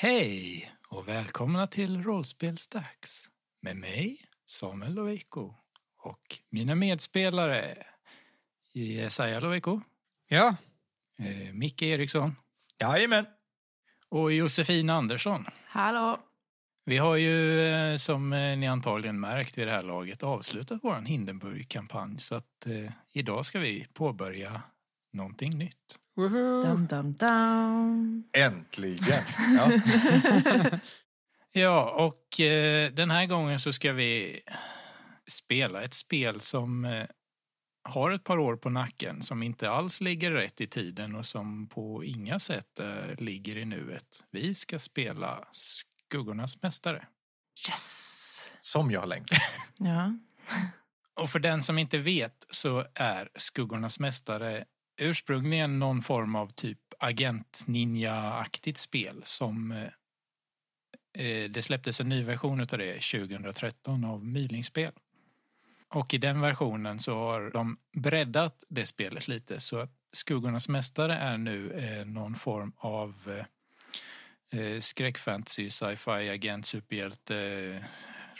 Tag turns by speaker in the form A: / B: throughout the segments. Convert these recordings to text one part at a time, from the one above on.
A: Hej och välkomna till Rollspelsdags med mig, Samuel Loveiko och mina medspelare Jesaja Loveiko,
B: Ja,
A: eh, Micke Eriksson
C: Jajamän.
A: och Josefin Andersson.
D: Hallå!
A: Vi har ju eh, som eh, ni antagligen märkt vid det här laget avslutat vår Hindenburg-kampanj så att eh, idag ska vi påbörja någonting nytt.
D: Dum, dum, dum.
C: Äntligen. Ja.
A: Ja, och eh, den här gången så ska vi spela ett spel som eh, har ett par år på nacken, som inte alls ligger rätt i tiden och som på inga sätt eh, ligger i nuet. Vi ska spela Skuggornas mästare.
D: Yes!
C: Som jag har längtat.
D: Ja.
A: Och för den som inte vet så är Skuggornas mästare ursprungligen någon form av typ agent-ninja-aktigt spel som eh, eh, det släpptes en ny version av det 2013 av Mylingspel. Och i den versionen så har de breddat det spelet lite så att Skuggornas mästare är nu eh, någon form av eh, eh, skräckfantasy, sci-fi, agent, superhjälte, eh,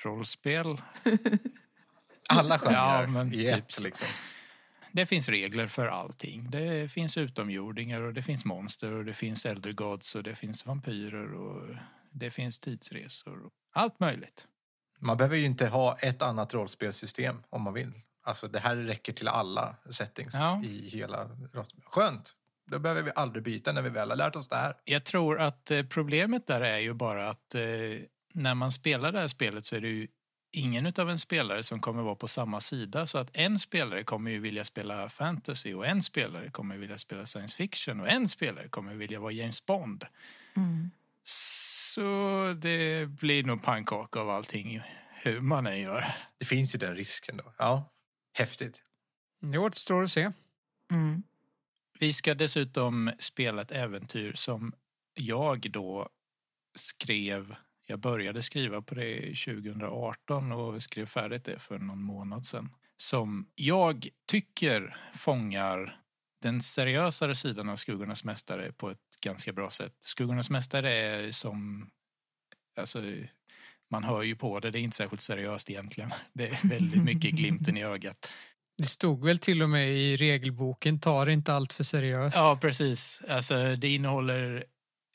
A: rollspel
C: Alla genrer
A: Ja, men typ
C: liksom.
A: Det finns regler för allting. Det finns utomjordingar och det finns monster och det finns elder gods och det finns vampyrer och det finns tidsresor. och Allt möjligt.
C: Man behöver ju inte ha ett annat rollspelsystem om man vill. Alltså det här räcker till alla settings
A: Ja.
C: i hela. Skönt. Då behöver vi aldrig byta när vi väl har lärt oss det här.
A: Jag tror att eh, problemet där är ju bara att eh, när man spelar det här spelet så är det ju ingen utav en spelare som kommer vara på samma sida. Så att en spelare kommer ju vilja spela fantasy och en spelare kommer vilja spela science fiction och en spelare kommer vilja vara James Bond.
D: Mm.
A: Så det blir nog pannkaka av allting hur man än gör.
C: Det finns ju den risken då. Ja, häftigt.
B: Det återstår att se.
D: Mm.
A: Vi ska dessutom spela ett äventyr som jag då skrev. Jag började skriva på det 2018 och skrev färdigt det för någon månad sedan. Som jag tycker fångar den seriösare sidan av Skuggornas mästare på ett ganska bra sätt. Skuggornas mästare är som... Alltså, man hör ju på det, det är inte särskilt seriöst egentligen. Det är väldigt mycket glimten i ögat.
B: Det stod väl till och med i regelboken, ta det inte allt för seriöst.
A: Ja, precis. Alltså, det innehåller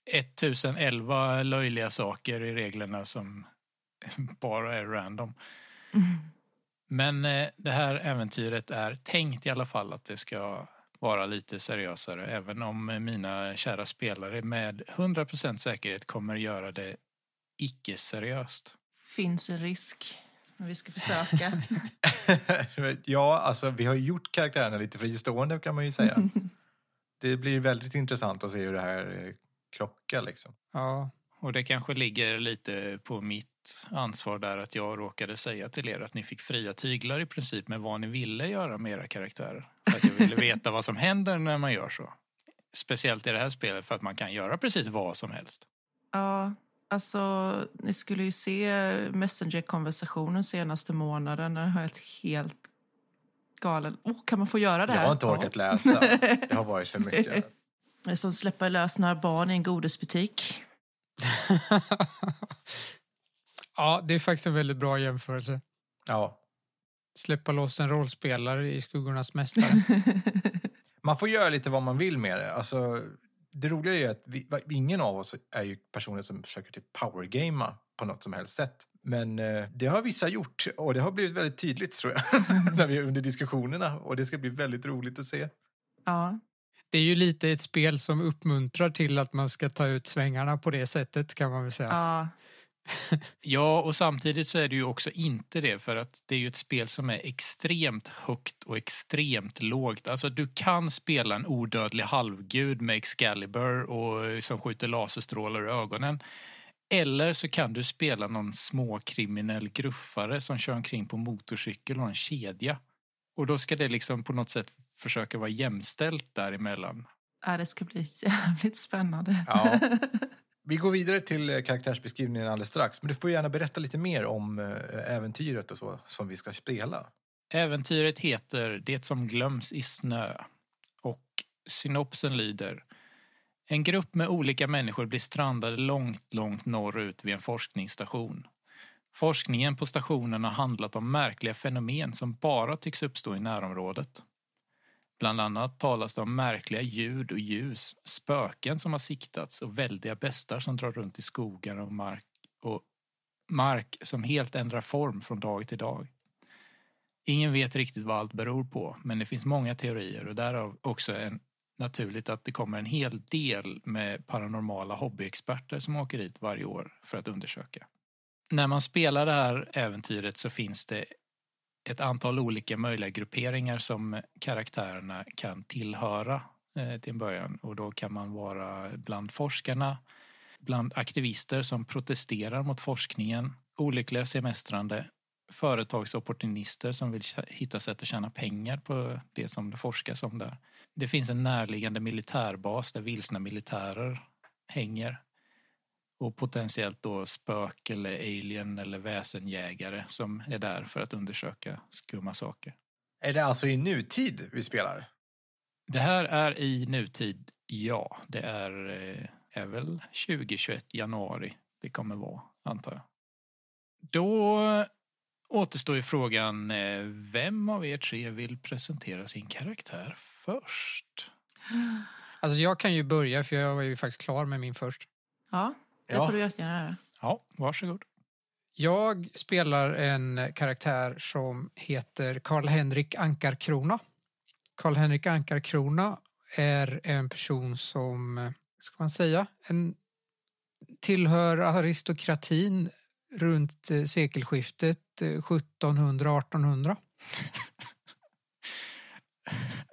A: 1011 löjliga saker i reglerna som bara är random. Men eh, det här äventyret är tänkt i alla fall att det ska vara lite seriösare även om mina kära spelare med 100% säkerhet kommer göra det icke-seriöst.
D: Finns en risk. Vi ska försöka.
C: ja, alltså vi har gjort karaktärerna lite fristående kan man ju säga. det blir väldigt intressant att se hur det här krockar liksom.
B: Ja.
A: Och det kanske ligger lite på mitt ansvar där att jag råkade säga till er att ni fick fria tyglar i princip med vad ni ville göra med era karaktärer. För att jag ville veta vad som händer när man gör så. Speciellt i det här spelet för att man kan göra precis vad som helst.
D: ja, alltså ni skulle ju se Messenger-konversationen senaste månaden. Den har jag helt galen. Oh, kan man få göra det
C: Jag
D: här?
C: har inte orkat läsa. Det har varit för mycket.
D: Det är som släppa lös några barn i en godisbutik.
B: ja, det är faktiskt en väldigt bra jämförelse.
C: Ja.
B: Släppa loss en rollspelare i Skuggornas mästare.
C: Man får göra lite vad man vill med det. Alltså, det roliga är ju att vi, ingen av oss är ju personer som försöker typ powergamea på något som helst sätt. Men eh, det har vissa gjort och det har blivit väldigt tydligt tror jag när vi under diskussionerna och det ska bli väldigt roligt att se.
D: Ja,
B: Det är ju lite ett spel som uppmuntrar till att man ska ta ut svängarna på det sättet kan man väl säga.
D: ja,
A: Ja, och samtidigt så är det ju också inte det för att det är ju ett spel som är extremt högt och extremt lågt. Alltså du kan spela en odödlig halvgud med Excalibur och som skjuter laserstrålar i ögonen. Eller så kan du spela någon småkriminell gruffare som kör omkring på motorcykel och en kedja. Och då ska det liksom på något sätt försöka vara jämställt däremellan.
D: ja, det ska bli jävligt spännande.
C: Ja. Vi går vidare till eh, karaktärsbeskrivningen alldeles strax men du får gärna berätta lite mer om eh, äventyret och så som vi ska spela.
A: Äventyret heter Det som glöms i snö och synopsen lyder En grupp med olika människor blir strandade långt, långt norrut vid en forskningsstation. Forskningen på stationen har handlat om märkliga fenomen som bara tycks uppstå i närområdet. Bland annat talas det om märkliga ljud och ljus, spöken som har siktats och väldiga bestar som drar runt i skogar och mark, och mark som helt ändrar form från dag till dag. Ingen vet riktigt vad allt beror på, men det finns många teorier och därav också en naturligt att det kommer en hel del med paranormala hobbyexperter som åker dit varje år för att undersöka. När man spelar det här äventyret så finns det ett antal olika möjliga grupperingar som karaktärerna kan tillhöra eh, till en början och då kan man vara bland forskarna, bland aktivister som protesterar mot forskningen, olyckliga semestrande, företagsopportunister som vill hitta sätt att tjäna pengar på det som det forskas om där. Det finns en närliggande militärbas där vilsna militärer hänger och potentiellt då spök eller alien eller väsenjägare som är där för att undersöka skumma saker.
C: Är det alltså i nutid vi spelar?
A: Det här är i nutid, ja. Det är, eh, är väl 2021 januari det kommer vara, antar jag. Då återstår ju frågan, eh, vem av er tre vill presentera sin karaktär först?
B: Alltså jag kan ju börja för jag var ju faktiskt klar med min först.
D: Ja, det
C: Ja.
D: får du jättegärna göra.
A: Ja, varsågod.
B: Jag spelar en karaktär som heter Karl-Henrik Ankarkrona. Karl-Henrik Ankarkrona är en person som, eh, ska man säga, en, tillhör aristokratin runt eh, sekelskiftet eh, 1700-1800.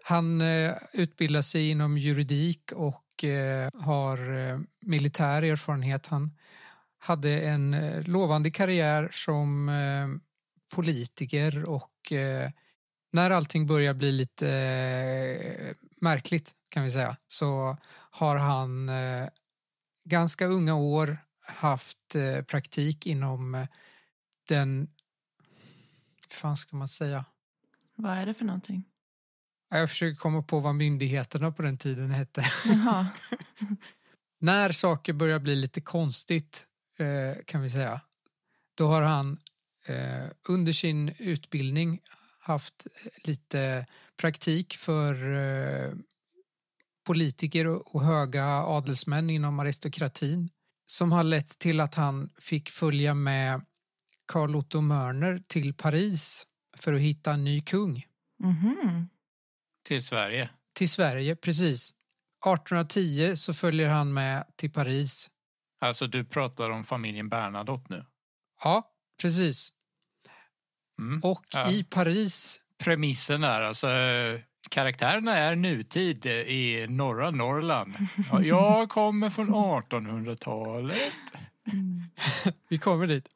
B: Han eh, utbildar sig inom juridik och eh, Eh, har eh, militär erfarenhet. Han hade en eh, lovande karriär som politiker och när allting börjar bli lite märkligt kan vi säga så har han ganska unga år haft praktik inom den, hur fan ska man säga?
D: Vad är det för någonting?
B: Ja, Jag försöker komma på vad myndigheterna på den tiden hette. När saker börjar bli lite konstigt eh, kan vi säga, då har han eh, under sin utbildning haft lite praktik för eh, politiker och, höga adelsmän inom aristokratin som har lett till att han fick följa med Carl Otto Mörner till Paris för att hitta en ny kung.
D: Mhm.
A: Till Sverige.
B: Till Sverige, precis. 1810 så följer han med till Paris.
A: Alltså du pratar om familjen Bernadotte nu.
B: Ja, precis.
A: Mm.
B: Och
A: Ja.
B: i Paris,
A: Premissen är alltså eh, karaktärerna är nutid eh, i norra Norrland. Ja, Jag kommer från 1800-talet.
B: vi kommer dit,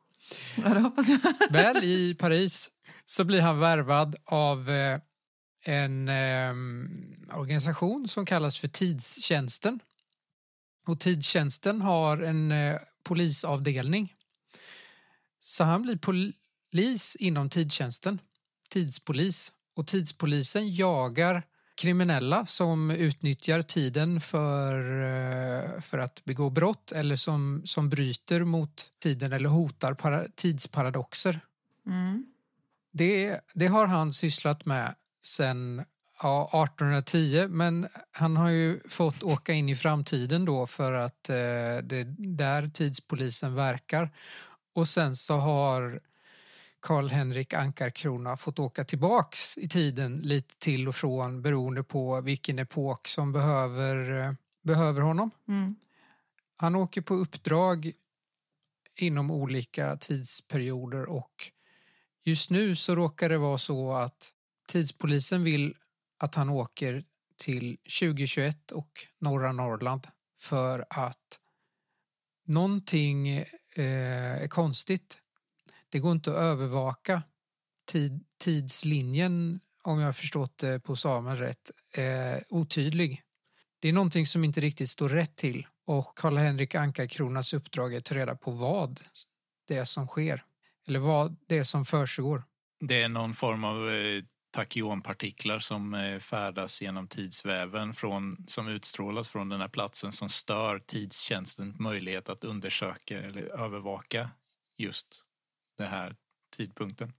D: Ja, det hoppas jag.
B: väl i Paris så blir han värvad av eh, en eh, organisation som kallas för Tidstjänsten. Och Tidstjänsten har en eh, polisavdelning. Så han blir polis inom Tidstjänsten, tidspolis. Och tidspolisen jagar kriminella som utnyttjar tiden för, eh, för att begå brott eller som, som bryter mot tiden eller hotar para, tidsparadoxer.
D: Mm.
B: Det, det har han sysslat med sen ja, 1810 men han har ju fått åka in i framtiden då för att eh, det är där tidspolisen verkar. Och sen så har Karl-Henrik Ankarkrona fått åka tillbaks i tiden lite till och från beroende på vilken epok som behöver, eh, behöver honom.
D: Mm.
B: Han åker på uppdrag inom olika tidsperioder och just nu så råkar det vara så att tidspolisen vill att han åker till 2021 och norra Norrland för att någonting eh, är konstigt. Det går inte att övervaka tid, tidslinjen om jag har förstått det på Samuel rätt, är otydlig. Det är någonting som inte riktigt står rätt till och Karl-Henrik Ankarkronas uppdrag är att ta reda på vad det är som sker eller vad det är som försiggår.
A: Det är någon form av eh, tachyonpartiklar som eh, färdas genom tidsväven från, som utstrålas från den här platsen som stör tidstjänstens möjlighet att undersöka eller övervaka just den här tidpunkten.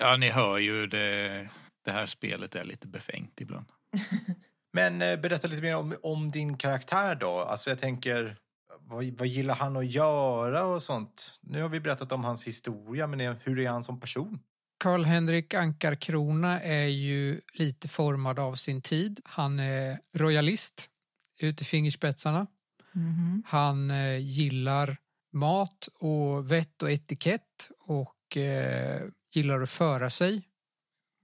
A: Ja, ni hör ju det, det här spelet är lite befängt ibland.
C: Men eh, berätta lite mer om, om din karaktär då. Alltså jag tänker, vad, vad gillar han att göra och sånt? Nu har vi berättat om hans historia, men hur är han som person?
B: Karl-Henrik Ankarkrona är ju lite formad av sin tid. Han är royalist ut i fingerspetsarna.
D: Mhm.
B: Han eh, gillar mat och vett och etikett och eh, gillar att föra sig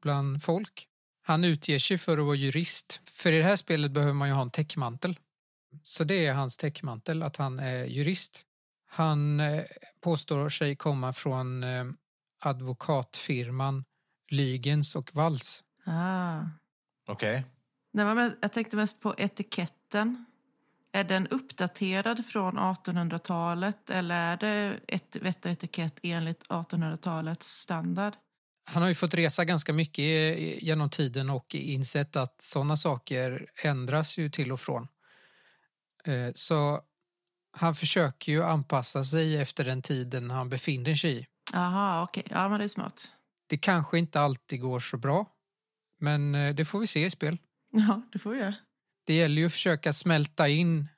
B: bland folk. Han utger sig för att vara jurist. För i det här spelet behöver man ju ha en täckmantel. Så det är hans täckmantel, att han är jurist. Han eh, påstår sig komma från eh, advokatfirman Lygens och Walls.
D: Ah.
C: Okej.
D: Nej, men jag tänkte mest på etiketten. Är den uppdaterad från 1800-talet eller är det ett vett och etikett enligt 1800-talets standard?
B: Han har ju fått resa ganska mycket genom tiden och insett att sådana saker ändras ju till och från. Eh, Så han försöker ju anpassa sig efter den tiden han befinner sig i.
D: Aha, okej. Ja, men det är smart.
B: Det kanske inte alltid går så bra, men eh, det får vi se i spel.
D: Ja, det får vi göra.
B: Det gäller ju att försöka smälta in.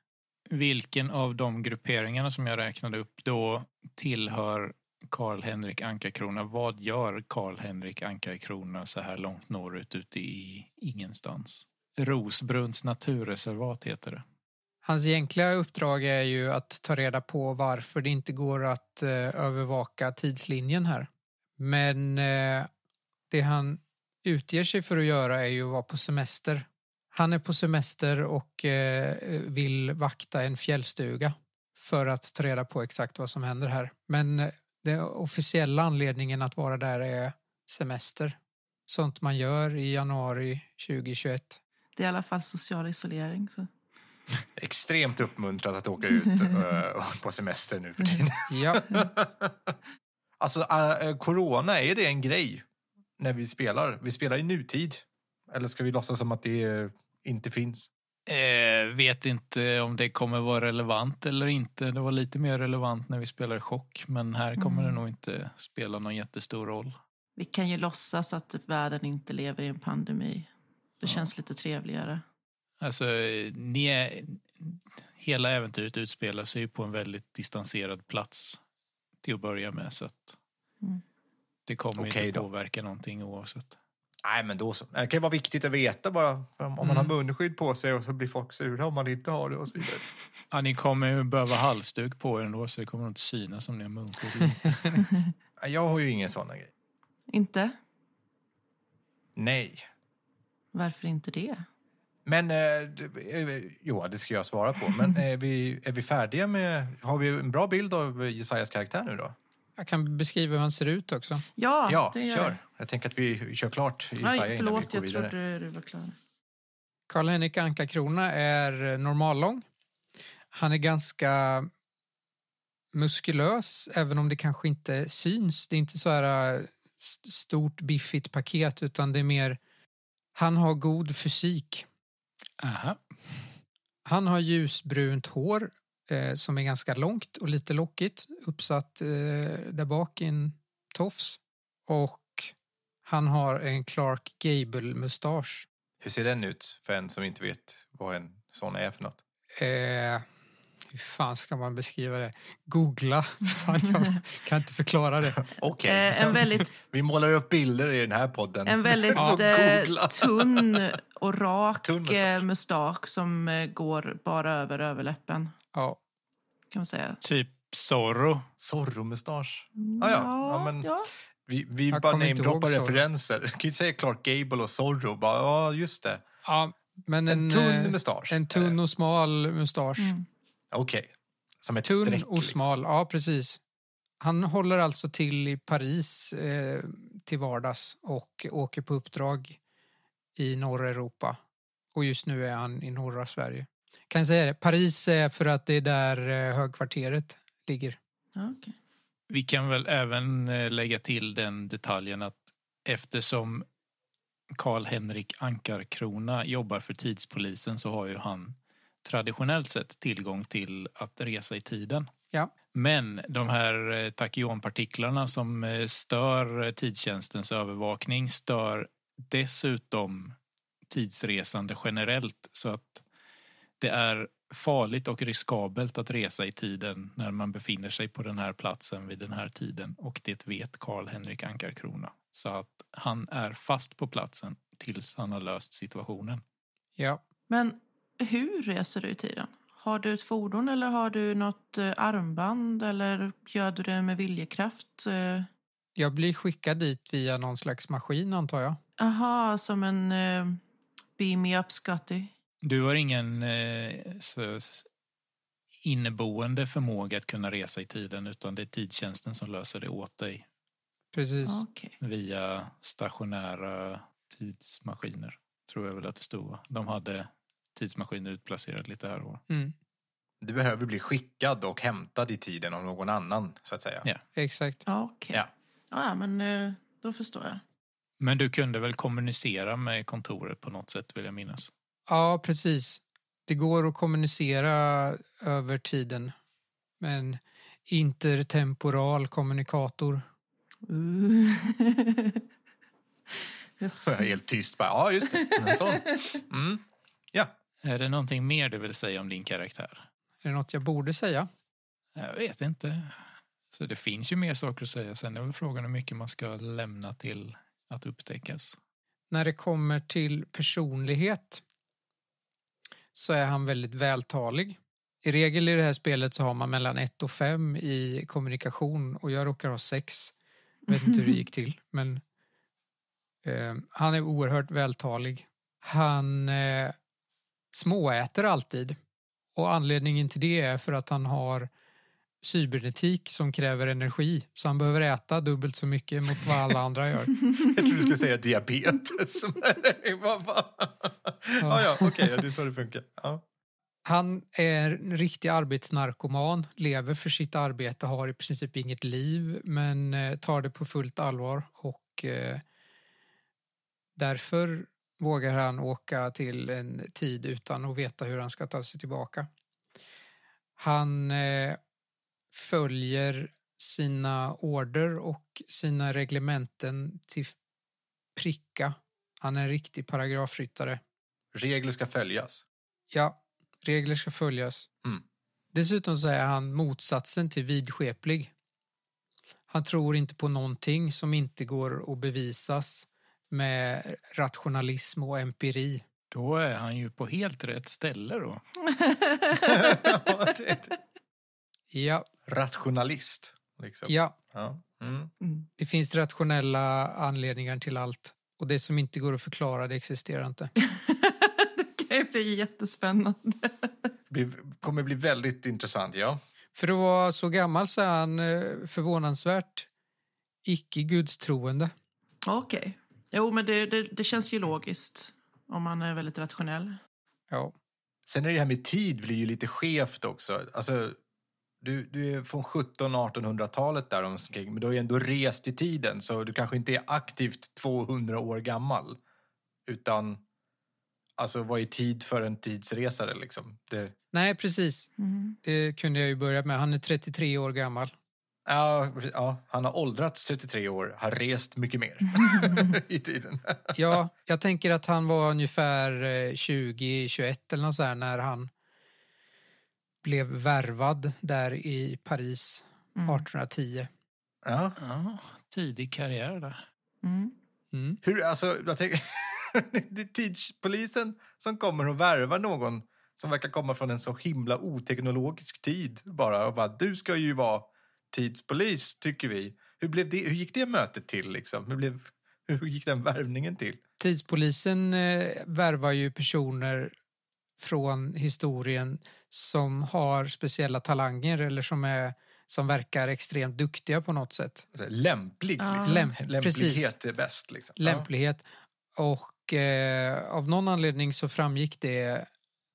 A: Vilken av de grupperingarna som jag räknade upp då tillhör Karl-Henrik Ankarkrona? Vad gör Karl-Henrik Ankarkrona så här långt norrut ute i ingenstans? Rosbrunns naturreservat heter det.
B: Hans egentliga uppdrag är ju att ta reda på varför det inte går att eh, övervaka tidslinjen här. Men eh, det han utger sig för att göra är ju att vara på semester. Han är på semester och eh, vill vakta en fjällstuga för att ta reda på exakt vad som händer här. Men eh, den officiella anledningen att vara där är semester. Sånt man gör i januari 2021.
D: Det är i alla fall social isolering. Så.
C: Extremt uppmuntrat att åka ut eh, på semester nu för tiden.
B: Ja,
C: Alltså, eh, corona, är det en grej när vi spelar? Vi spelar i nutid. Eller ska vi låtsas som att det eh, inte finns?
A: Eh, vet inte om det kommer vara relevant eller inte. Det var lite mer relevant när vi spelade chock, men här kommer det nog inte spela någon jättestor roll.
D: Vi kan ju låtsas att världen inte lever i en pandemi. Det känns lite trevligare.
A: Alltså, ni är, hela äventyret utspelar sig ju på en väldigt distanserad plats till att börja med, så att
D: Mm.
A: det kommer
C: Okej
A: inte
C: då.
A: påverka någonting oavsett.
C: Nej, men då så. Det kan vara viktigt att veta bara. Om om man har munskydd på sig och så blir folk sura om man inte har det och så vidare.
A: Ja, ni kommer ju behöva halsduk på er ändå, så det kommer inte synas om ni har munskydd
C: Jag har ju ingen sån grej.
D: Inte?
C: Nej.
D: Varför inte det?
C: Men, eh, eh, jo, det ska jag svara på. Men är vi, är vi färdiga med... Har vi en bra bild av Jesajas karaktär nu då?
B: jag kan beskriva hur han ser ut också.
D: Ja,
C: Ja,
D: det gör
C: kör.
D: jag.
C: Jag tänker att vi kör klart Jesaja innan
D: Nej,
C: vi
D: förlåt,
C: går
D: jag
C: vidare.
D: trodde du var klar.
B: Karl-Henrik Anka-Krona är normallång. Han är ganska muskulös, även om det kanske inte syns. Det är inte så här st- stort biffigt paket, utan det är mer... Han har god fysik.
A: Aha.
B: Han har ljusbrunt hår eh, som är ganska långt och lite lockigt, uppsatt eh, där bak i en tofs. Och han har en Clark Gable-mustasch.
C: Hur ser den ut för en som inte vet vad en sån är för något?
B: Eh, hur fan ska man beskriva det? Googla. Fan, jag kan inte förklara det.
C: Okej.
D: Eh, en väldigt,
C: Vi målar upp bilder i den här podden.
D: en väldigt
C: Ja,
D: eh,
C: googla.
D: tunn och rak
C: Tunn mustasch.
D: eh, mustasch som eh, går bara över överläppen.
B: Ja.
D: Kan man säga.
A: Typ Zorro.
C: Zorro-mustasch. Ah, ja. Ja, men
D: ja.
C: Vi, vi
B: Jag
C: bara
B: kommer inte ihåg
C: namedroppar
B: Zorro.
C: referenser. Kan ju inte säga Clark Gable och Zorro. Bara, ja, just det.
B: ja men en,
C: En tunn
B: eh,
C: mustasch.
B: En tunn och smal mustasch.
D: Mm.
C: Okej. Som ett
B: Tunn
C: streck.
B: och
C: liksom.
B: smal, ja precis. Han håller alltså till i Paris eh, till vardags och åker på uppdrag i norra Europa. Och just nu är han i norra Sverige. Kan jag säga det? Paris är för att det är där eh, högkvarteret ligger.
D: Ja, okej.
A: Vi kan väl även eh, lägga till den detaljen att eftersom Karl-Henrik Ankarkrona jobbar för tidspolisen så har ju han traditionellt sett tillgång till att resa i tiden.
B: Ja.
A: Men de här eh, tachyonpartiklarna som eh, stör eh, tidstjänstens övervakning stör dessutom tidsresande generellt så att det är farligt och riskabelt att resa i tiden när man befinner sig på den här platsen vid den här tiden och det vet Karl-Henrik Ankarkrona. Så att han är fast på platsen tills han har löst situationen.
B: Ja.
D: Men hur reser du i tiden? Har du ett fordon eller har du något eh, armband eller gör du det med viljekraft? Eh,
B: Jag blir skickad dit via någon slags maskin antar jag.
D: Aha, som en eh, beam me up Scotty.
A: Du har ingen s- inneboende förmåga att kunna resa i tiden utan det är tidtjänsten som löser det åt dig
B: Precis.
D: Okej.
A: via stationära tidsmaskiner. Tror jag väl att det stod. De hade tidsmaskiner utplacerade lite här och.
B: Mm,
C: Du behöver bli skickad och hämtad i tiden av någon annan, så att säga.
A: Ja.
B: exakt.
D: Okej.
C: Ja.
D: Ja, ja, men eh, då förstår jag.
A: Men du kunde väl kommunicera med kontoret på något sätt vill jag minnas.
B: Ja, precis. Det går att kommunicera över tiden med en intertemporal kommunikator.
D: Uh. Jag
C: är helt tyst bara, ja just det, en sån. Mm.
A: Är det någonting mer du vill säga om din karaktär?
B: Är det något jag borde säga?
A: Jag vet inte. Så det finns ju mer saker att säga. Sen är väl frågan hur mycket man ska lämna till att upptäckas.
B: När det kommer till personlighet så är han väldigt vältalig. I regel i det här spelet så har man mellan 1 och 5 i kommunikation och jag råkar ha 6. Jag vet inte hur det gick till, men eh, han är oerhört vältalig. Han eh, småäter alltid och anledningen till det är för att han har cybernetik som kräver energi så han behöver äta dubbelt så mycket mot vad alla andra gör.
C: jag trodde du skulle säga diabetes. Ja, ja, okej, ja, det är så det funkar. Ja.
B: Han är en riktig arbetsnarkoman, lever för sitt arbete, har i princip inget liv men eh, tar det på fullt allvar och eh, därför vågar han åka till en tid utan att veta hur han ska ta sig tillbaka. Han eh, följer sina order och sina reglementen till pricka. Han är en riktig paragrafryttare.
C: Regler ska följas.
B: Ja, regler ska följas.
C: Mm.
B: Dessutom så är han motsatsen till vidskeplig. Han tror inte på någonting som inte går att bevisas med rationalism och empiri.
A: Då är han ju på helt rätt ställe då.
C: Ja, det- det- Rationalist. Liksom.
B: ja,
C: Ja. Mm.
D: Mm.
B: det finns rationella anledningar till allt. Och det som inte går att förklara, det existerar inte.
D: det kan ju bli jättespännande.
C: Blir, kommer bli väldigt intressant, ja.
B: För att vara så gammal så är han eh, förvånansvärt icke-gudstroende.
D: Okej. Jo, men det, det, det känns ju logiskt om man är väldigt rationell.
B: Ja,
C: Sen är det här med tid blir ju lite skevt också. Alltså, du, du är från 1700-1800-talet där omkring, men du har ju ändå rest i tiden så du kanske inte är aktivt 200 år gammal. Utan, alltså vad är tid för en tidsresare liksom? Det,
B: nej precis.
D: Mm.
B: Det kunde jag ju börja med. Han är 33 år gammal.
C: Ja, ja, han har åldrats 33 år, har rest mycket mer i tiden.
B: Ja, jag tänker att han var ungefär eh, 20-21 eller något så här när han blev värvad där i Paris
D: Mm.
B: 1810.
C: Ja.
A: Ja, tidig karriär där.
D: Mm.
B: Mm.
C: Hur, alltså, jag tänker, det är tidspolisen som kommer och värvar någon som verkar komma från en så himla oteknologisk tid bara och bara, du ska ju vara tidspolis, tycker vi. Hur, blev det, hur gick det mötet till liksom? Hur, blev, hur gick den värvningen till?
B: Tidspolisen eh, värvar ju personer från historien som har speciella talanger eller som, är, som verkar extremt duktiga på något sätt.
C: Lämplig,
D: Ja.
C: liksom.
B: Lämp-
C: Lämplighet
B: precis.
C: är bäst. Liksom.
B: Lämplighet. Och eh, av någon anledning så framgick det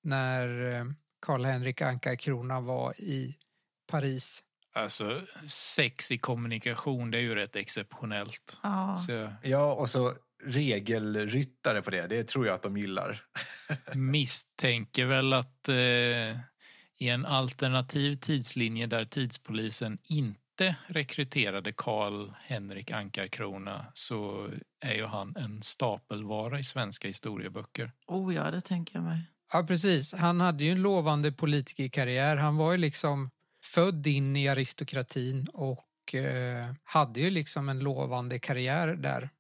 B: när eh, Karl-Henrik Anka-Krona var i Paris.
A: Alltså, sex i kommunikation, det är ju rätt exceptionellt.
D: Ja.
A: Så,
C: Ja. ja, och så regelryttare på det. Det tror jag att de gillar.
A: Misstänker väl att eh, i en alternativ tidslinje där tidspolisen inte rekryterade Karl Henrik Ankarkrona så är ju han en stapelvara i svenska historieböcker.
D: Oh ja, det tänker jag mig.
B: Ja, precis. Han hade ju en lovande politikerkarriär. Han var ju liksom född in i aristokratin och eh, hade ju liksom en lovande karriär där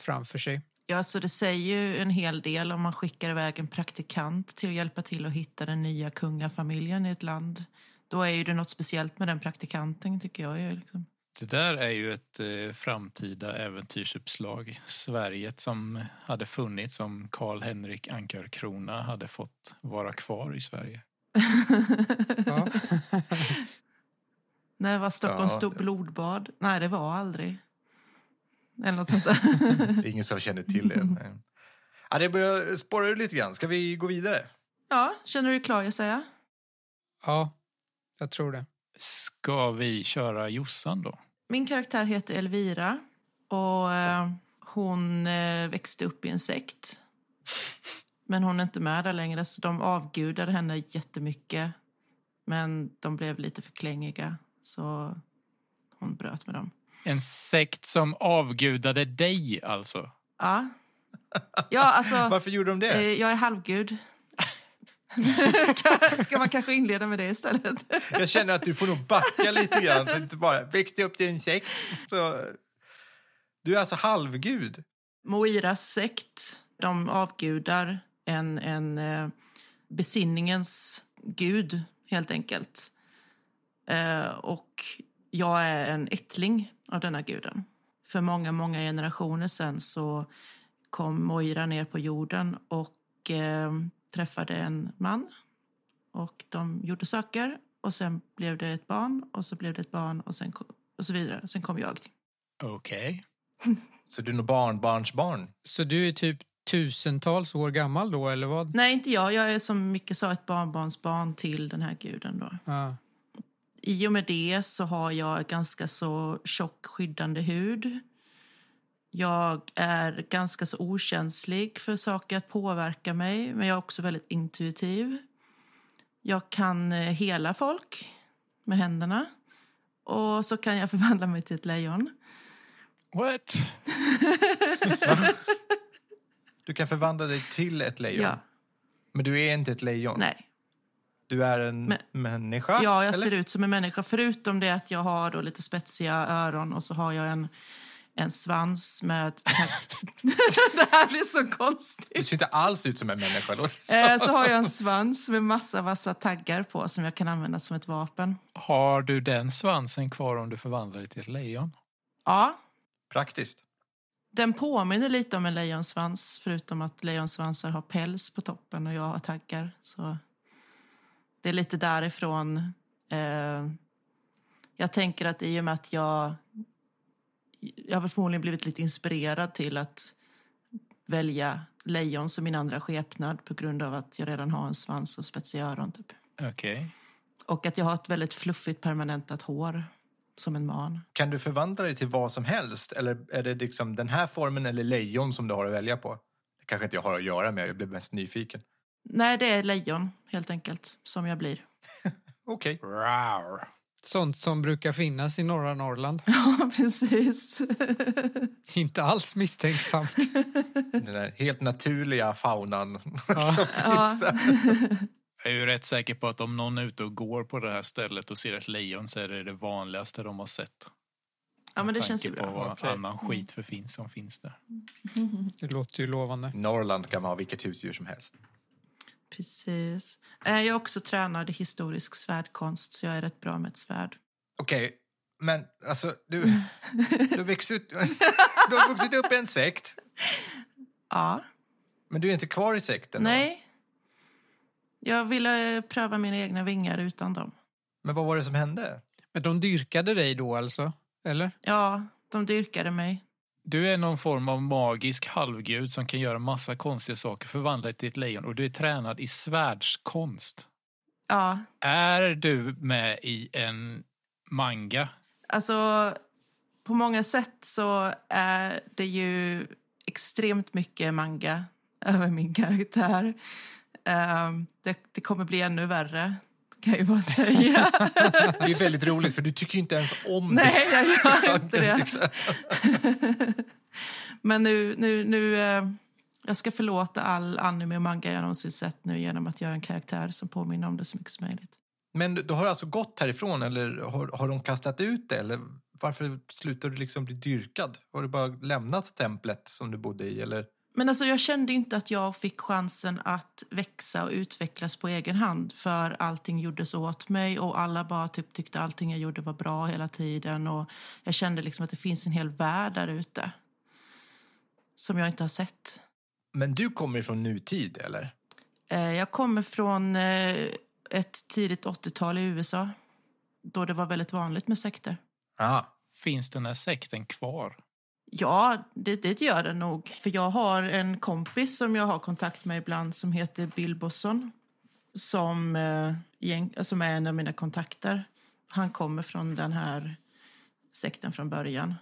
B: framför sig.
D: Ja, så det säger ju en hel del om man skickar iväg en praktikant till att hjälpa till att hitta den nya kungafamiljen i ett land. Då är ju det något speciellt med den praktikanten, tycker jag. Ju, liksom.
A: Det där är ju ett eh, framtida äventyrsuppslag. Sverige som hade funnits om Karl Henrik Ankarkrona hade fått vara kvar i Sverige.
B: Ja.
D: När var Stockholms
C: Ja.
D: stort blodbad? Nej, det var aldrig. Eller något sånt där.
C: Det är ingen som känner till det. Men- Ja, det börjar spåra ur lite grann. Ska vi gå vidare?
D: ja, känner du dig klar, jag säga?
B: ja, jag tror det.
A: Ska vi köra Jossan då?
D: Min karaktär heter Elvira och eh, hon eh, växte upp i en sekt. Men hon är inte med där längre, så de avgudade henne jättemycket. Men de blev lite för klängiga, så hon bröt med dem.
A: En sekt som avgudade dig alltså?
D: Ja, ja alltså,
C: Varför gjorde de det?
D: eh, jag är halvgud. Ska man kanske inleda med det istället?
C: Jag känner att du får nog backa lite grann. Inte bara växte upp till en sekt. Så... Du är alltså halvgud.
D: Moiras sekt, de avgudar en, en eh, besinningens gud, helt enkelt. Eh, och jag är en ättling av denna guden. För många, många generationer sen så kom Moira ner på jorden och eh, träffade en man. Och de gjorde saker och sen blev det ett barn och så blev det ett barn och, sen, och så vidare. Sen kom jag.
A: Okej.
C: Så du är nog barnbarnsbarn.
B: Så du är typ tusentals år gammal då, eller vad?
D: Nej, inte jag. Jag är som Micke sa ett barnbarnsbarn till den här guden. Då.
B: Ja.
D: I och med det så har jag ganska så tjock skyddande hud. Jag är ganska så okänslig för saker att påverka mig, men jag är också väldigt intuitiv. Jag kan eh, hela folk med händerna och så kan jag förvandla mig till ett lejon.
A: What?
C: Du kan förvandla dig till ett lejon.
D: Ja,
C: Men du är inte ett lejon.
D: nej.
C: Du är en
D: Men-
C: människa.
D: Ja, jag
C: eller?
D: ser ut som en människa. Förutom det att jag har då lite spetsiga öron och så har jag en, en svans med... det här blir så
C: Du
D: konstigt.
C: ser inte alls ut som en människa.
D: Eh, Så har jag en svans med massa vassa taggar på som jag kan använda som ett vapen.
A: Har du den svansen kvar om du förvandlar dig till ett lejon?
D: Ja,
C: Praktiskt.
D: Den påminner lite om en lejonsvans förutom att lejonsvansar har päls på toppen och jag har taggar. Så det är lite därifrån. Eh, jag tänker att i och med att jag... Jag har förmodligen blivit lite inspirerad till att välja lejon som min andra skepnad på grund av att jag redan har en svans och spetsiga öron. Typ.
A: Okej.
D: Och att jag har ett väldigt fluffigt permanentat hår som en man.
C: Kan du förvandla dig till vad som helst? Eller är det liksom den här formen eller lejon som du har att välja på? Det kanske inte jag har att göra med. Jag blev mest nyfiken.
D: Nej, det är lejon helt enkelt som jag blir.
C: Okej.
A: Rawr.
B: Sånt som brukar finnas i norra Norrland.
D: Ja, precis.
B: Inte alls misstänksamt.
C: Den där helt naturliga faunan
B: Ja.
C: som finns där.
A: Jag är ju rätt säker på att om någon är ute och går på det här stället och ser ett lejon så är det det vanligaste de har sett.
D: Ja, men det
A: Med
D: känns ju
A: tanke på
D: bra.
A: vad
C: Okej.
A: annan skit för finns som finns där.
B: Det låter ju lovande.
C: Norrland kan man ha vilket husdjur som helst.
D: Precis. Eh, Jag är också tränad i historisk svärdkonst, så jag är rätt bra med ett svärd.
C: Okej, men alltså du, du, har vuxit, du har vuxit upp i en sekt,
D: Ja.
C: men du är inte kvar i sekten. då?
D: Nej. Jag ville pröva mina egna vingar utan dem.
C: Men vad var det som hände?
B: Men de dyrkade dig då alltså? Eller?
D: Ja, de dyrkade mig.
A: Du är någon form av magisk halvgud som kan göra massa konstiga saker, förvandla dig till ett lejon och du är tränad i svärdskonst.
D: Ja,
A: Är du med i en manga?
D: alltså på många sätt så är det ju extremt mycket manga över min karaktär. Um, det, det kommer bli ännu värre, kan jag ju bara säga.
C: Det är väldigt roligt, för du tycker ju inte ens om det.
D: Nej, jag gör inte det. Men nu, nu, nu eh, jag ska förlåta all anime och manga jag någonsin sett nu genom att göra en karaktär som påminner om det så mycket som möjligt.
C: Men du har alltså gått härifrån, eller har, har de kastat ut det? Eller varför slutar du liksom bli dyrkad? Har du bara lämnat templet som du bodde i? Eller?
D: Men alltså, jag kände inte att jag fick chansen att växa och utvecklas på egen hand för allting gjordes åt mig och alla bara typ tyckte allting jag gjorde var bra hela tiden och jag kände liksom att det finns en hel värld där ute som jag inte har sett.
C: Men du kommer från nutid, eller?
D: Eh, Jag kommer från eh, ett tidigt 80-tal i USA då det var väldigt vanligt med sekter.
C: Ja.
A: Finns den här sekten kvar?
D: Ja, det, det gör det nog. För jag har en kompis som jag har kontakt med ibland som heter Bill Bosson. Som, eh, som är en av mina kontakter. Han kommer från den här sekten från början.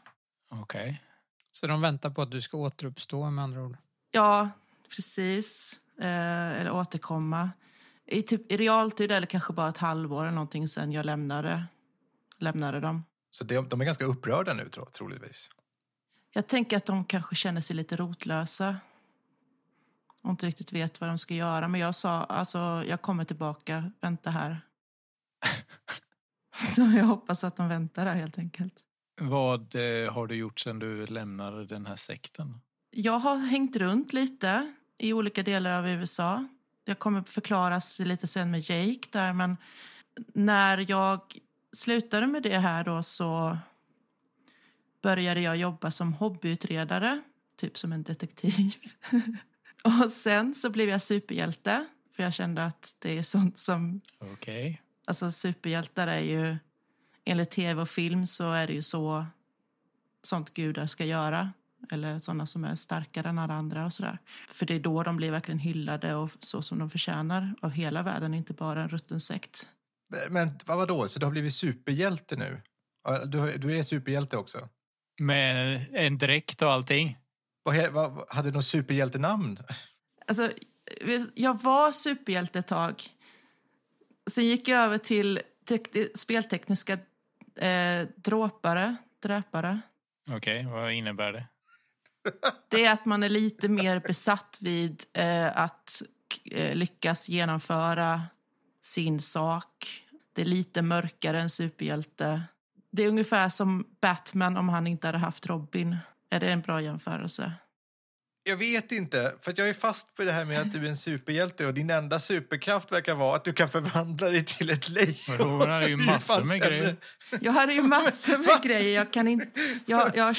A: Okej.
B: Så de väntar på att du ska återuppstå med andra ord.
D: Ja, precis. Eh, eller återkomma. I, typ, I realtid eller kanske bara ett halvår eller någonting sen jag lämnade, lämnade dem.
C: Så de, de är ganska upprörda nu, tro, troligtvis.
D: Jag tänker att de kanske känner sig lite rotlösa och inte riktigt vet vad de ska göra. Men jag sa, alltså, jag kommer tillbaka, vänta här. Så jag hoppas att de väntar där helt enkelt.
A: Vad eh, har du gjort sen du lämnade den här sekten?
D: Jag har hängt runt lite i olika delar av USA. Det kommer förklaras lite sen med Jake där, men när jag slutade med det här då så började jag jobba som hobbyutredare, typ som en detektiv. och sen så blev jag superhjälte, för jag kände att det är sånt som...
A: Okej.
D: Alltså superhjältar är ju... Enligt tv och film så är det ju så sånt gudar ska göra. Eller såna som är starkare än alla andra och sådär. För det är då de blir verkligen hyllade och så som de förtjänar av hela världen, inte bara en rutten sekt.
C: Men vad var då? Så du har blivit superhjälte nu? Du, du är superhjälte också?
A: Med en dräkt och allting?
C: Vad, he- vad, hade du något superhjältenamn?
D: Alltså, jag var superhjälte ett tag. Sen gick jag över till tek- speltekniska eh, dråpare, dräpare.
A: Okej, vad innebär det?
D: Det är att man är lite mer besatt vid eh, att eh, lyckas genomföra sin sak. Det är lite mörkare än superhjälte. Det är ungefär som Batman om han inte hade haft Robin. Är det en bra jämförelse?
C: Jag vet inte, för att jag är fast på det här med att du är en superhjälte och din enda superkraft verkar vara att du kan förvandla dig till ett lejon.
A: Hon hade ju massor med grejer.
D: Jag hade ju massor med grejer. Jag, kan inte, jag, jag,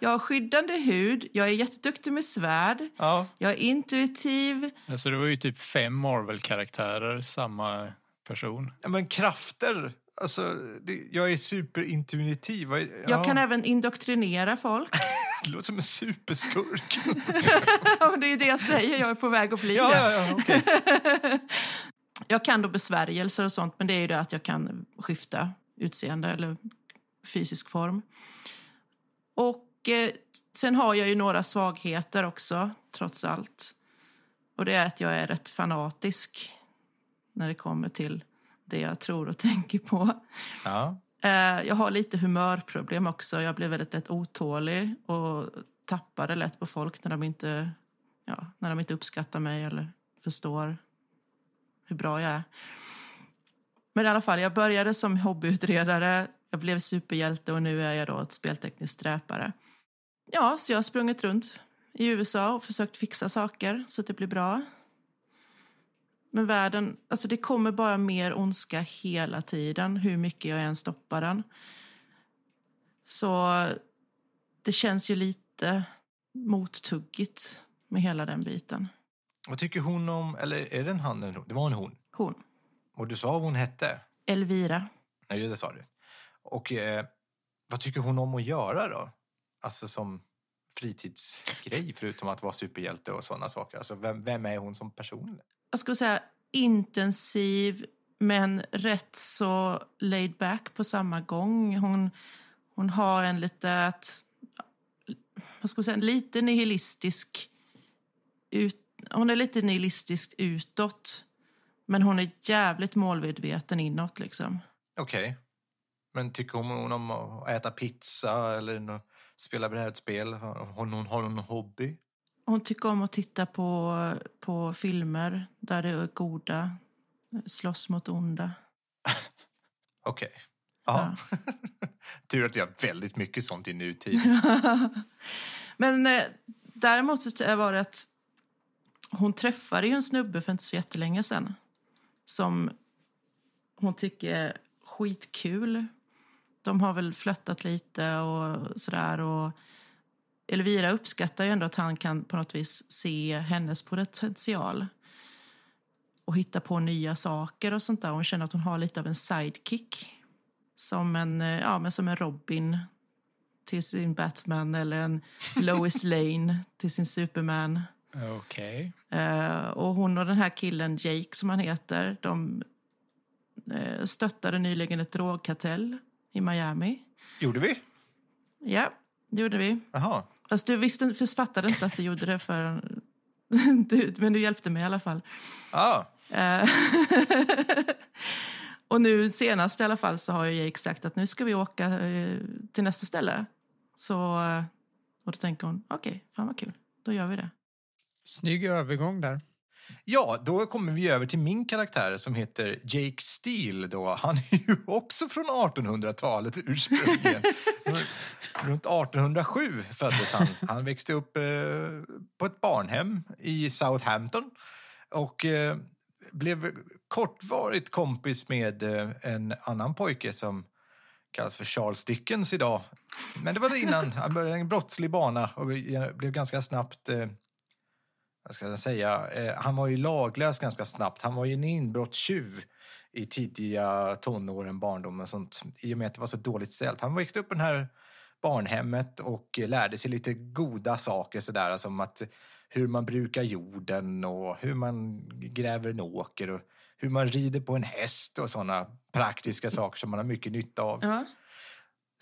D: jag har skyddande hud, jag är jätteduktig med svärd,
C: Ja,
D: jag är intuitiv.
A: Alltså, det var ju typ fem Marvel-karaktärer, samma person.
C: ja, men krafter. Alltså, det, jag är superintuitiv. Ja,
D: Jag kan även indoktrinera folk.
C: Det låter som en superskurk.
D: Ja, det är det jag säger, jag är på väg att bli
C: ja,
D: det.
C: ja, ja, okej.
D: Jag kan då besvärjelser och sånt, men det är ju det att jag kan skifta utseende eller fysisk form. Och eh, sen har jag ju några svagheter också, trots allt. Och det är att jag är rätt fanatisk när det kommer till det jag tror och tänker på.
C: Ja.
D: Eh, jag har lite humörproblem också. Jag blir väldigt lätt otålig och tappar det lätt på folk när de inte, ja, när de inte uppskattar mig eller förstår hur bra jag är. Men i alla fall, jag började som hobbyutredare, jag blev superhjälte och nu är jag då ett spelteknisk dräpare. Ja, så jag har sprungit runt i USA och försökt fixa saker så att det blir bra. Men världen, alltså det kommer bara mer ondska hela tiden, hur mycket jag än stoppar den. Så det känns ju lite mottuggigt med hela den biten.
C: Vad tycker hon om... Eller är det en han eller en hon? Det var en hon.
D: Hon,
C: Och du sa vad hon hette?
D: Elvira.
C: Nej, det sa du. Och eh, vad tycker hon om att göra då? Alltså som fritidsgrej, förutom att vara superhjälte och sådana saker. Alltså, vem, vem är hon som person?
D: Jag skulle säga intensiv, men rätt så laid back på samma gång. Hon, hon har en lite att vad ska vi säga, lite nihilistisk. Ut, hon är lite nihilistisk utåt, men hon är jävligt målmedveten inåt. Liksom.
C: Okej. Men tycker hon om att äta pizza eller spela brädspel? Har hon, hon, har hon en hobby?
D: Hon tycker om att titta på, på filmer där det är goda slåss mot onda.
C: Okej. Ja. Tur att vi har väldigt mycket sånt i nutid.
D: Men eh, däremot så var det att hon träffade ju en snubbe för inte så jättelänge sedan som hon tycker är skitkul. De har väl flöttat lite och sådär. Och Elvira uppskattar ju ändå att han kan på något vis se hennes potential och hitta på nya saker och sånt där. Hon känner att hon har lite av en sidekick. Som en, eh, ja, men som en Robin till sin Batman eller en Lois Lane till sin Superman.
A: Okej.
D: Eh, och hon och den här killen Jake som han heter, de eh, stöttade nyligen ett drogkartell i Miami.
C: Gjorde vi?
D: Ja, det gjorde vi.
C: Jaha.
D: Fast du visste, författade inte att vi gjorde det för du, men du hjälpte mig i alla fall.
C: Ah,
D: Eh, och nu senast i alla fall så har ju Jake sagt att nu ska vi åka eh, till nästa ställe. Så, eh, och då tänker hon, okej, fan vad kul, då gör vi det.
B: Snygg övergång där.
C: Ja, då kommer vi över till min karaktär som heter Jake Steele. Då. Han är ju också från 1800-talet ursprungligen. Runt 1807 föddes han. Han växte upp eh, på ett barnhem i Southampton och eh, blev kortvarigt kompis med eh, en annan pojke som kallas för Charles Dickens idag. Men det var det innan. Han började en brottslig bana och blev ganska snabbt vad ska jag säga, eh, han var ju laglös ganska snabbt. Han var ju en inbrottstjuv i tidiga tonåren, barndomen och sånt, i och med att det var så dåligt ställt. Han växte upp i det här barnhemmet och lärde sig lite goda saker sådär som att hur man brukar jorden och hur man gräver en åker och hur man rider på en häst och sådana praktiska saker som man har mycket nytta av.
D: Ja.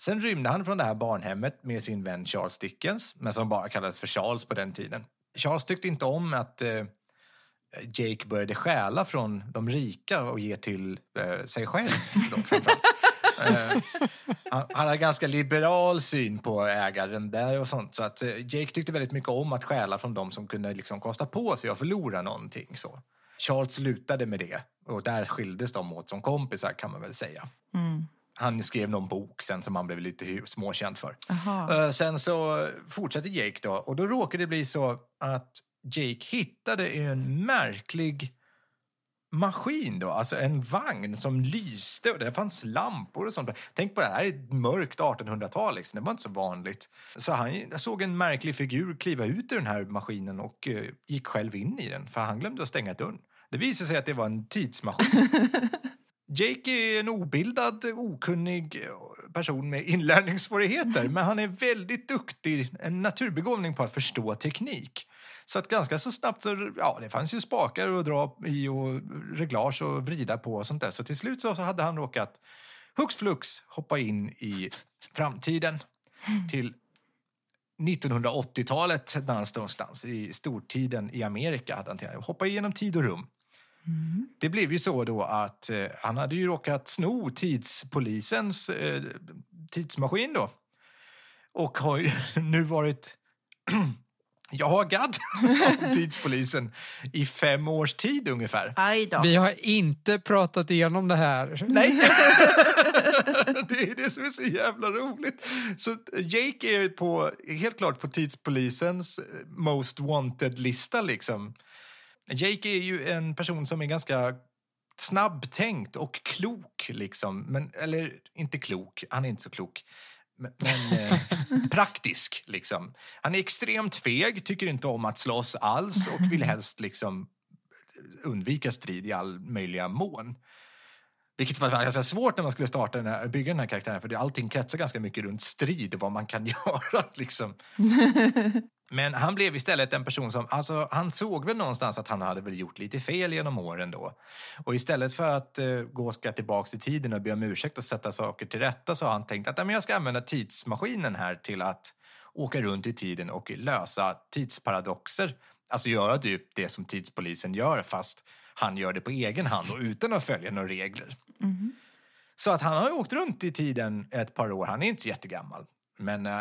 C: Sen rymde han från det här barnhemmet med sin vän Charles Dickens, men som bara kallades för Charles på den tiden. Charles tyckte inte om att eh, Jake började stjäla från de rika och ge till eh, sig själv. Då, eh, han, han hade ganska liberal syn på ägaren där och sånt. Så att eh, Jake tyckte väldigt mycket om att stjäla från de som kunde liksom kosta på sig att förlora någonting. Så. Charles slutade med det och där skildes de åt som kompisar kan man väl säga. Mm. Han skrev någon bok sen som han blev lite småkänd för.
D: Aha.
C: Eh, Sen så fortsatte Jake då och då råkade det bli så att Jake hittade en märklig maskin då, alltså en vagn som lyste och det fanns lampor och sånt. Tänk på det här, är ett mörkt 1800-tal liksom, det var inte så vanligt. Så han såg en märklig figur kliva ut ur den här maskinen och eh, gick själv in i den för han glömde att stänga dörren. Det visade sig att det var en tidsmaskin. Jake är en obildad, okunnig person med inlärningssvårigheter men han är väldigt duktig, en naturbegåvning på att förstå teknik. Så att ganska så snabbt så, ja det fanns ju spakar att dra i och reglage och vrida på och sånt där. Så till slut så, så hade han råkat hux flux hoppa in i framtiden till 1980-talet någonstans i stortiden i Amerika. Hade han hoppa igenom tid och rum. Det blev ju så då att eh, han hade ju råkat sno tidspolisens eh, tidsmaskin då. Och har ju nu varit jagad av tidspolisen i fem års tid ungefär.
B: Vi har inte pratat igenom det här.
C: Nej! det är det som är så jävla roligt. Så Jake är på, helt klart på tidspolisens eh, most wanted-lista liksom. Jake är ju en person som är ganska snabbtänkt och klok liksom. Men, eller inte klok, han är inte så klok. Men, men eh, praktisk liksom. Han är extremt feg, tycker inte om att slåss alls och vill helst liksom undvika strid i all möjliga mån. Vilket var ganska svårt när man skulle starta den här, bygga den här karaktären för det, allting kretsar ganska mycket runt strid och vad man kan göra. Liksom. Men han blev istället en person som, alltså han såg väl någonstans att han hade väl gjort lite fel genom åren då. Och istället för att uh, gå ska tillbaks i tiden och be om ursäkt och sätta saker till rätta så har han tänkt att "Nej, men jag ska använda tidsmaskinen här till att åka runt i tiden och lösa tidsparadoxer. Alltså göra typ det som tidspolisen gör fast han gör det på egen hand och utan att följa några regler. Så att han har åkt runt i tiden ett par år. Han är inte så jättegammal. Men eh,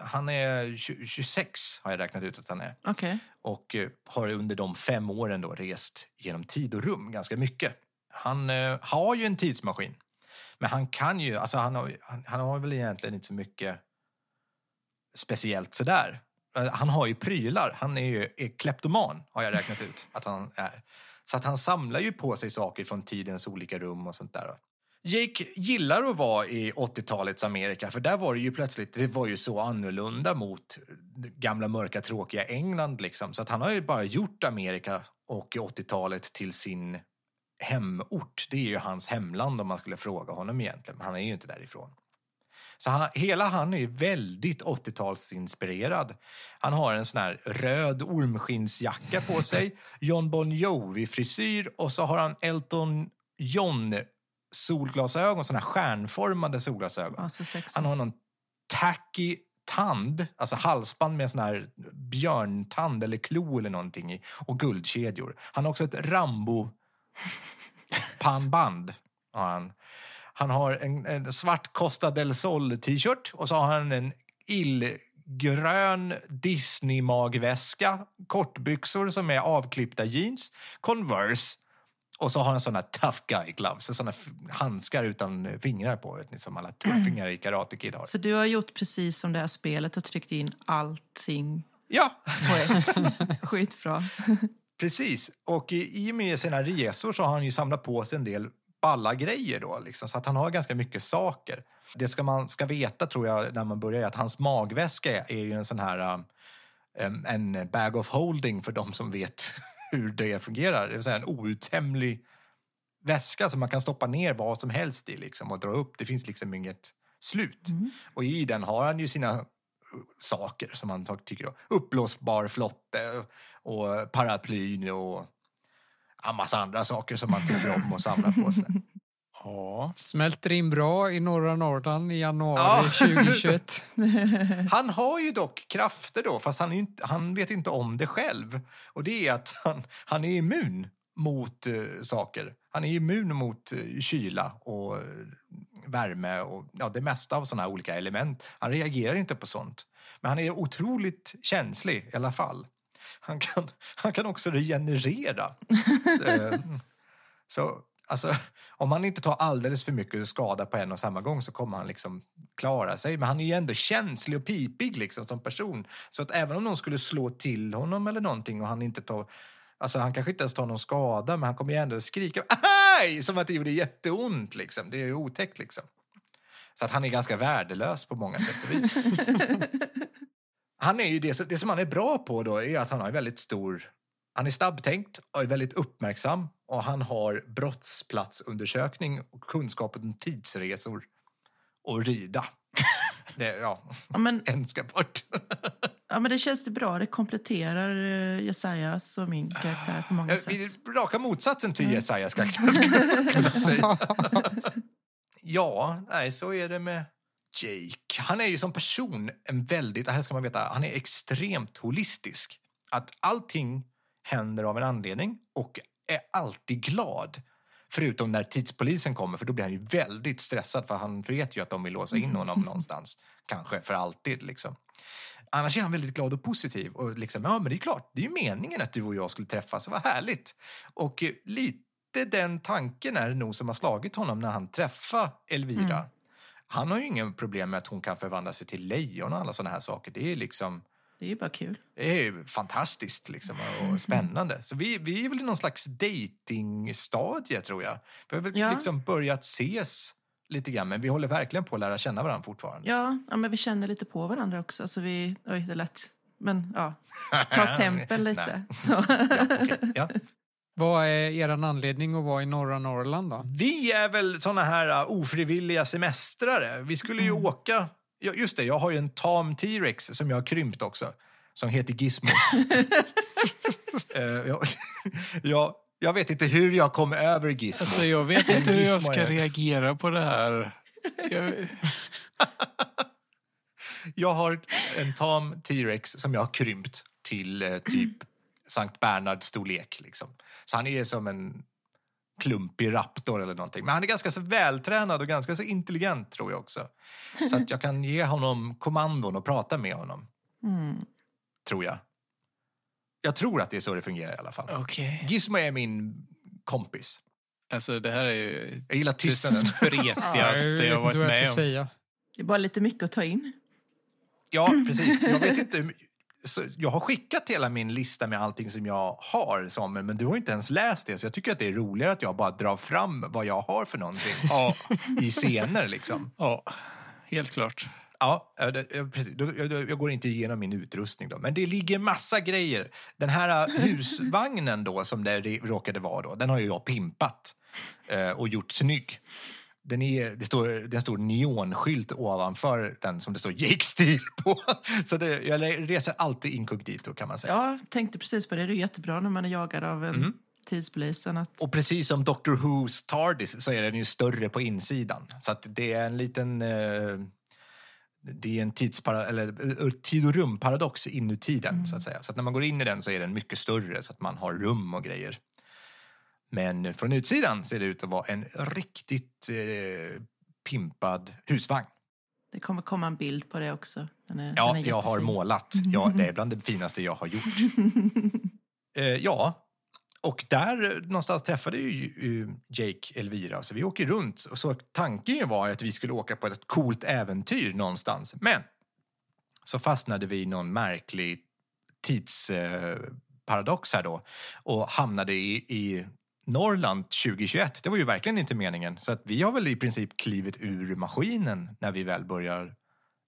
C: han är 20, 26 har jag räknat ut att han är.
D: Okej.
C: Och eh, har under de fem åren då rest genom tid och rum ganska mycket. Han eh, har ju en tidsmaskin. Men han kan ju, alltså han har, han, han har väl egentligen inte så mycket speciellt sådär. Han har ju prylar. Han är ju är kleptoman, har jag räknat ut att han är. Så att han samlar ju på sig saker från tidens olika rum och sånt där. Jake gillar att vara i 80-talets Amerika, för där var det ju plötsligt, det var ju så annorlunda mot gamla mörka tråkiga England liksom. Så att han har ju bara gjort Amerika och 80-talet till sin hemort. Det är ju hans hemland om man skulle fråga honom egentligen, men han är ju inte därifrån. Så han, hela han är väldigt 80-talsinspirerad. Han har en sån här röd ormskinnsjacka på sig, John Bon Jovi-frisyr och så har han Elton John solglasögon, såna här stjärnformade solglasögon.
D: Ja.
C: Han har någon tacky tand, alltså halsband med sån här björntand eller klo eller någonting i och guldkedjor. Han har också ett Rambo pannband. Har han. Han har en, en svart Costa del Sol t-shirt och så har han en illgrön Disney-magväska, kortbyxor som är avklippta jeans, Converse och så har han såna tough guy gloves, såna handskar utan fingrar på, vet ni, som alla tuffingar i Karate Kid har.
D: Så du har gjort precis som det här spelet och tryckt in allting
C: Ja,
D: på ett. Skitbra.
C: Precis. Och i, i och med sina resor så har han ju samlat på sig en del balla grejer då, liksom, så att han har ganska mycket saker. Det ska man ska veta tror jag när man börjar är att hans magväska är ju en sån här um, en bag of holding för de som vet hur det fungerar. Det vill säga en outtömlig väska som man kan stoppa ner vad som helst i liksom, och dra upp. Det finns liksom inget slut. Och i den har han ju sina uh, saker som han tycker om. Uppblåsbar flotte och paraplyn och en massa andra saker som man tycker om att samla på sig.
A: Ja.
B: Smälter in bra i norra Norrland i januari
C: Ja.
B: 2021.
C: Han har ju dock krafter då, fast han, inte, han vet inte om det själv. Och det är att han, han är immun mot eh, saker. Han är immun mot eh, kyla och eh, värme och ja, det mesta av såna här olika element. Han reagerar inte på sånt. Men han är otroligt känslig i alla fall. Han kan, han kan också regenerera. Eh, så alltså, om han inte tar alldeles för mycket skada på en och samma gång så kommer han liksom klara sig. Men han är ju ändå känslig och pipig liksom som person. Så att även om någon skulle slå till honom eller någonting och han inte tar... Alltså han kanske inte ens tar någon skada men han kommer ju ändå skrika aj! Som att det gjorde jätteont liksom. Det är ju otäckt liksom. Så att han är ganska värdelös på många sätt och vis. han är ju det, som- det som han är bra på då är att han har väldigt stor han är snabbtänkt och är väldigt uppmärksam och han har brottsplatsundersökning och kunskap om tidsresor och rida. Det, ja,
D: Ja, men,
C: en ska bort.
D: ja, men det känns det bra. Det kompletterar uh, Jesajas och min karaktär på många
C: Ja,
D: sätt.
C: vi är Raka motsatsen till Jesajas karaktär skulle man kunna säga. Ja, nej, så är det med Jake. Han är ju som person en väldigt, här ska man veta, han är extremt holistisk. Att allting händer av en anledning och är alltid glad. Förutom när tidspolisen kommer, för då blir han ju väldigt stressad för han vet ju att de vill låsa in honom någonstans. Kanske för alltid liksom. Annars är han väldigt glad och positiv. Och liksom, ja men det är klart, det är ju meningen att du och jag skulle träffas. Vad härligt. Och lite den tanken är det nog som har slagit honom när han träffar Elvira. Han har ju ingen problem med att hon kan förvandla sig till lejon och alla sådana här saker. Det är liksom
D: Det är ju bara kul.
C: det är fantastiskt liksom, och spännande. Så vi, vi är väl i någon slags datingstadie tror jag. Vi har väl
D: Ja.
C: liksom börjat ses lite grann, men vi håller verkligen på att lära känna varandra fortfarande.
D: Ja, ja, men vi känner lite på varandra också. Alltså vi, oj, det lät... Men ja, ta tempen lite.
C: Ja, okej, ja.
B: Vad är er anledning att vara i norra Norrland då?
C: Vi är väl såna här uh, ofrivilliga semestrare. Vi skulle ju åka... Ja, just det, jag har ju en tam T-rex som jag har krympt också. Som heter Gizmo. Eh, jag, jag, jag vet inte hur jag kom över Gizmo.
A: Alltså, jag vet inte hur jag ska reagera på det här. Jag,
C: Jag har en tam T-rex som jag har krympt till eh, typ Sankt Bernhard-storlek. Liksom. Så han är som en klumpig raptor eller någonting. Men han är ganska så vältränad och ganska så intelligent tror jag också. Så att jag kan ge honom kommandon och prata med honom.
D: Mm.
C: Tror jag. Jag tror att det är så det fungerar i alla fall.
A: Okej.
C: Gizmo är min kompis.
A: Alltså det här är ju
C: Jag gillar
A: det spretigaste jag varit med om.
B: säga.
D: Det är bara lite mycket att ta in.
C: Ja, precis. Jag vet inte. hur- Så jag har skickat hela min lista med allting som jag har, Samuel, men du har inte ens läst det. Så jag tycker att det är roligare att jag bara drar fram vad jag har för någonting
A: Ja,
C: i scener. Liksom.
A: ja, helt klart.
C: Ja, precis. Jag, går inte igenom min utrustning då. Men det ligger massa grejer. Den här äh, husvagnen då, som det råkade vara då, den har ju jag pimpat eh, och gjort snygg. Den är, det står det är en stor neonskylt ovanför den som det står Jake Steel på. Så det, jag reser alltid inkognito kan man säga.
D: Ja, tänkte precis på det. Det är jättebra när man är jagad av en tidspolisen. Att,
C: Och precis som Doctor Who's TARDIS så är den ju större på insidan. Så att det är en liten... Eh, det är en tidspara, eller, eh, tid och rumparadox inuti den, så att säga. Så att när man går in i den så är den mycket större, så att man har rum och grejer. Men från utsidan ser det ut att vara en riktigt eh, pimpad husvagn.
D: det kommer komma en bild på det också. Är,
C: Ja, jag har målat. Ja, det är bland det finaste jag har gjort. eh, ja, och där eh, någonstans träffade ju eh, Jake Elvira. Så vi åker runt. Och så tanken var att vi skulle åka på ett coolt äventyr någonstans. Men så fastnade vi i någon märklig tidsparadox här då och hamnade i, i Norrland 2021. Det var ju verkligen inte meningen. Så att vi har väl i princip klivit ur maskinen när vi väl börjar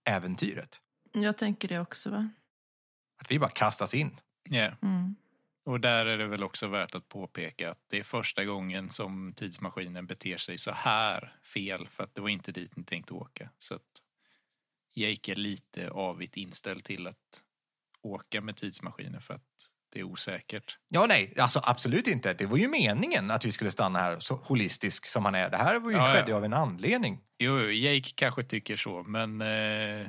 C: äventyret.
D: Jag tänker det också. va?
C: Att vi bara kastas in.
A: Ja.
D: Mm.
A: Och där är det väl också värt att påpeka att det är första gången som tidsmaskinen beter sig så här fel för att det var inte dit ni tänkte åka. Så att Jake är lite avigt inställd till att åka med tidsmaskinen för att det är osäkert.
C: Ja, nej, alltså absolut inte. Det var ju meningen att vi skulle stanna här så holistisk som han är. Det här var ju,
A: Ja, ja.
C: skedde ju av en anledning.
A: Jo, Jake kanske tycker så, men eh,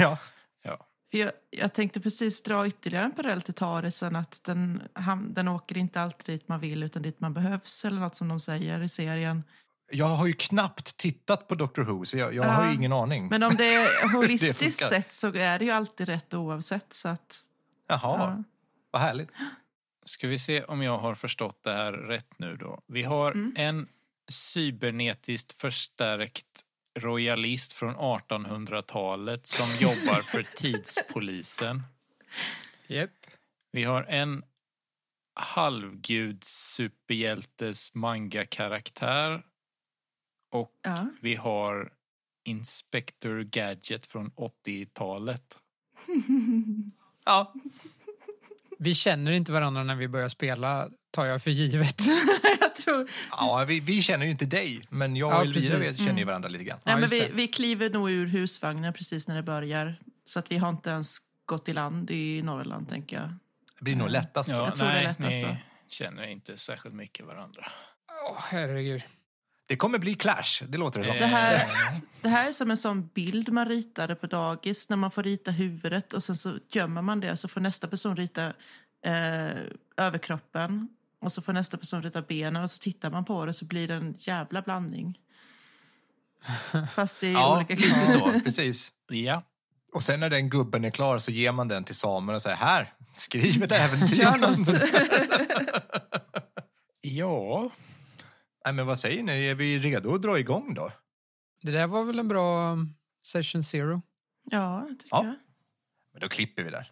C: Ja,
A: ja.
D: För jag, jag tänkte precis dra ytterligare en parallell till Tarisen. Att den, han, den åker inte alltid dit man vill utan dit man behövs. Eller något som de säger i serien.
C: jag har ju knappt tittat på Doctor Who, så jag, jag har
D: Ja.
C: ju ingen aning.
D: Men om det är holistiskt
C: funkar.
D: sett så är det ju alltid rätt oavsett. Så att,
C: Jaha,
D: ja.
C: Vad härligt.
A: Ska vi se om jag har förstått det här rätt nu då. Vi har en cybernetiskt förstärkt royalist från 1800-talet som jobbar för tidspolisen.
B: Yep.
A: Vi har en halvgud superhjältes manga-karaktär och
D: ja.
A: vi har Inspector Gadget från 80-talet.
C: Ja,
B: Vi känner inte varandra när vi börjar spela, tar jag för givet.
D: jag tror...
C: ja vi, vi känner ju inte dig, men jag och
B: Ja,
C: Elvira
B: precis.
C: känner ju varandra lite grann.
D: Nej, men vi, vi kliver nog ur husvagnen precis när det börjar. Så att vi har inte ens gått i land i Norrland, tänker jag.
C: Det blir nog lättast så.
D: Jag tror det är
A: nej,
D: lätt,
A: ni
D: alltså.
A: känner inte särskilt mycket varandra.
B: Åh, herregud.
C: Det kommer bli clash, det låter det som.
D: Det här,
A: Eh,
D: det här är som en sån bild man ritade på dagis när man får rita huvudet och sen så gömmer man det så får nästa person rita eh, överkroppen och så får nästa person rita benen och så tittar man på det så blir det en jävla blandning. Fast det är
C: Ja,
D: olika
C: lite så, precis.
A: ja.
C: Och sen när den gubben är klar så ger man den till Samuel och säger här, skriv ett äventyr.
D: Gör något.
A: Ja,
C: Nej, men vad säger ni, är vi redo att dra igång då?
B: Det där var väl en bra um, session zero?
D: ja, det tycker
C: Ja.
D: jag.
C: Men då klipper vi där.